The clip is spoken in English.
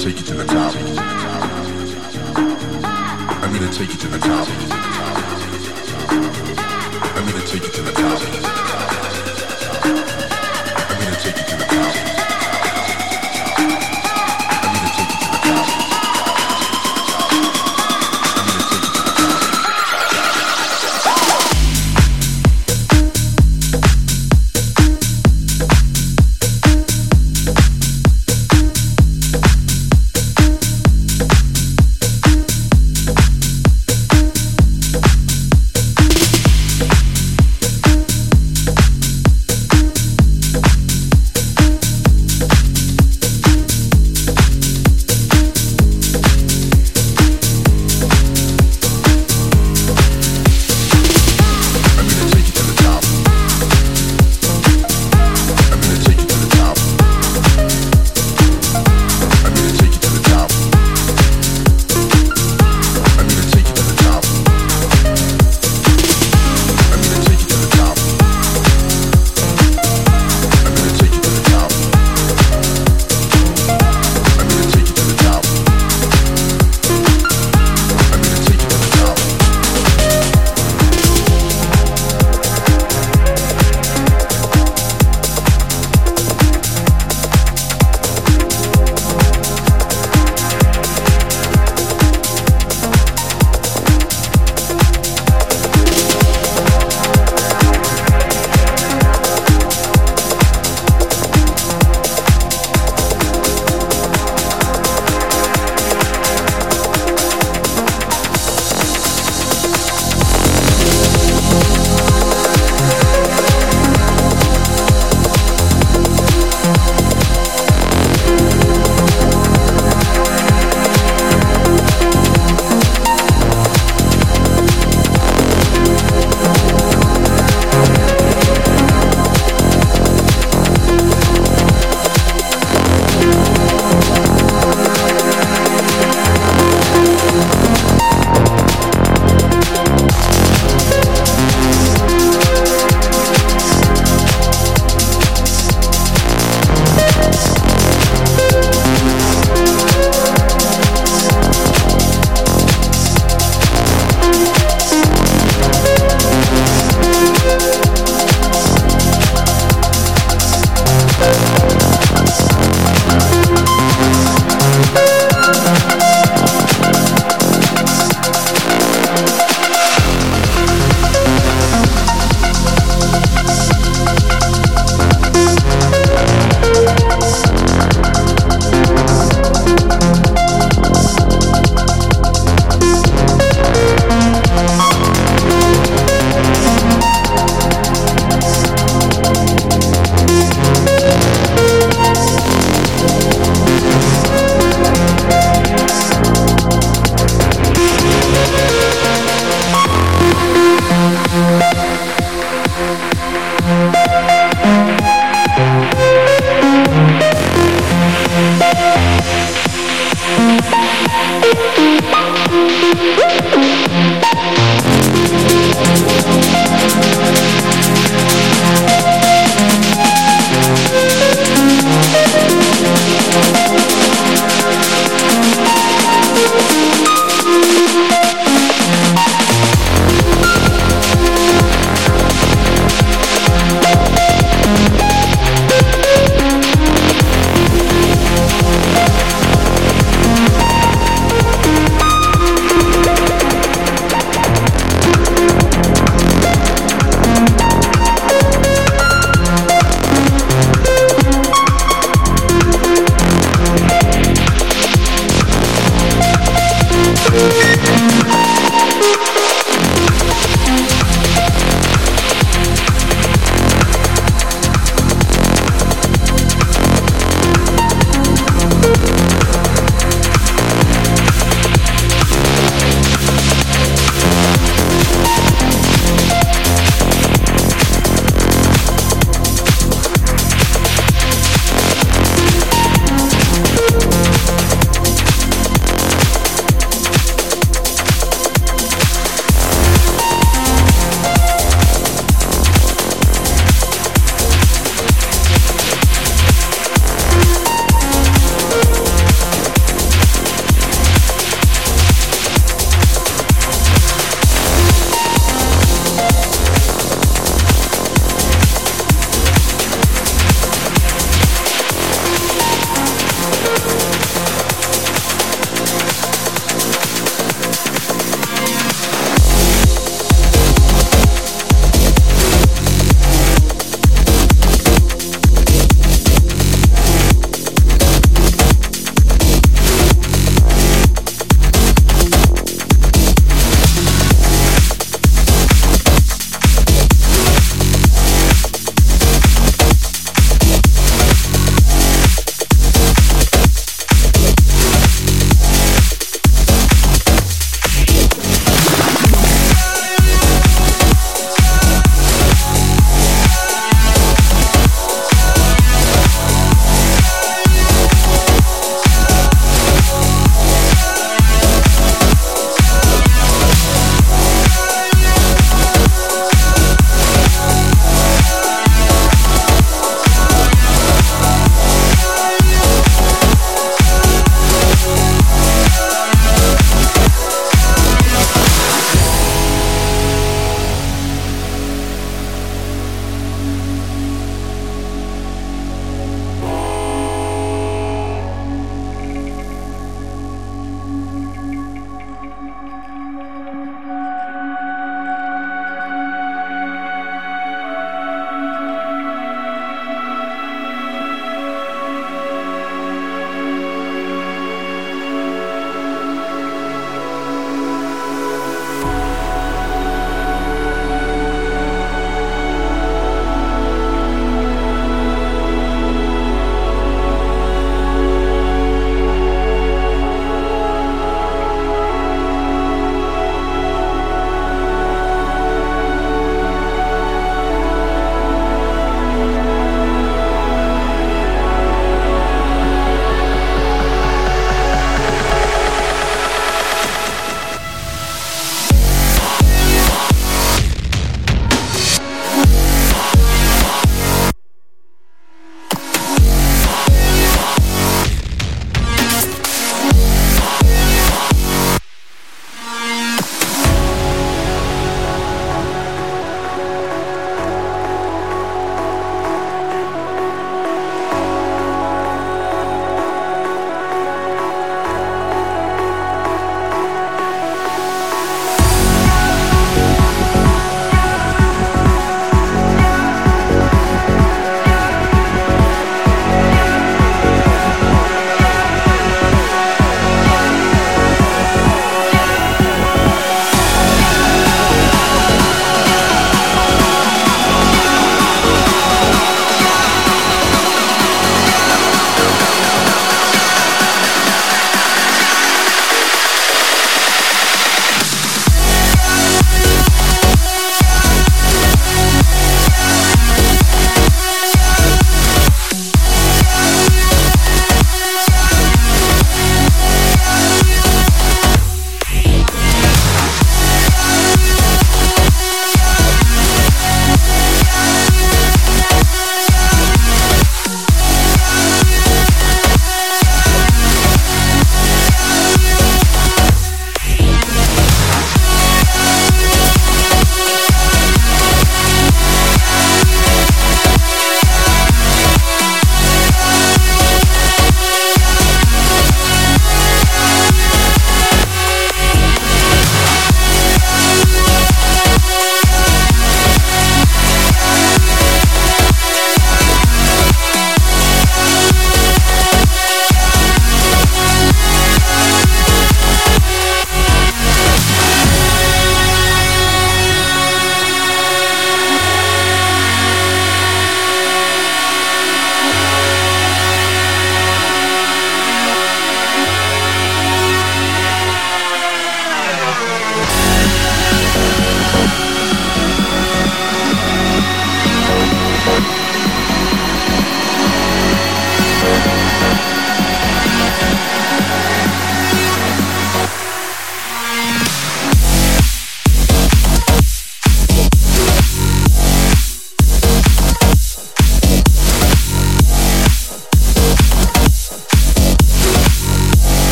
gonna take you to the top. I'm gonna take you to the top. I'm gonna take you to the top.